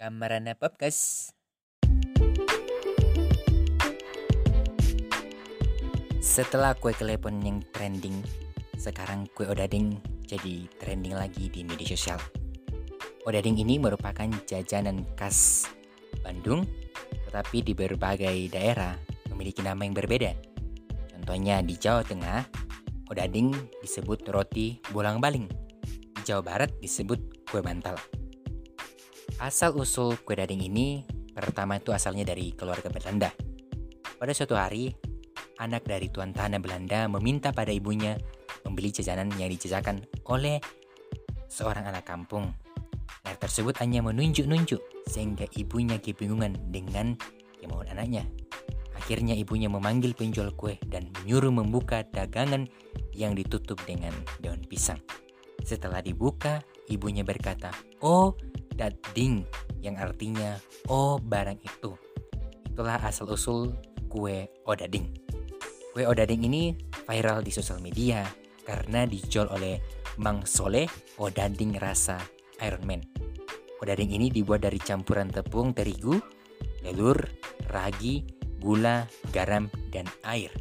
Kamarana Podcast. Setelah kue kelepon yang trending, sekarang kue odading jadi trending lagi di media sosial. Odading ini merupakan jajanan khas Bandung, tetapi di berbagai daerah memiliki nama yang berbeda. Contohnya di Jawa Tengah, odading disebut roti bolang-baling. Di Jawa Barat disebut kue bantal. Asal usul kue dading ini pertama itu asalnya dari keluarga Belanda. Pada suatu hari, anak dari tuan tanah Belanda meminta pada ibunya membeli jajanan yang dijajakan oleh seorang anak kampung. Anak tersebut hanya menunjuk-nunjuk sehingga ibunya kebingungan dengan kemauan anaknya. Akhirnya ibunya memanggil penjual kue dan menyuruh membuka dagangan yang ditutup dengan daun pisang. Setelah dibuka, ibunya berkata, "Oh, dading," yang artinya "oh, barang itu." Itulah asal-usul kue odading. Kue odading ini viral di sosial media karena dijual oleh Mang Soleh odading rasa Iron Man. Odading ini dibuat dari campuran tepung terigu, telur, ragi, gula, garam, dan air.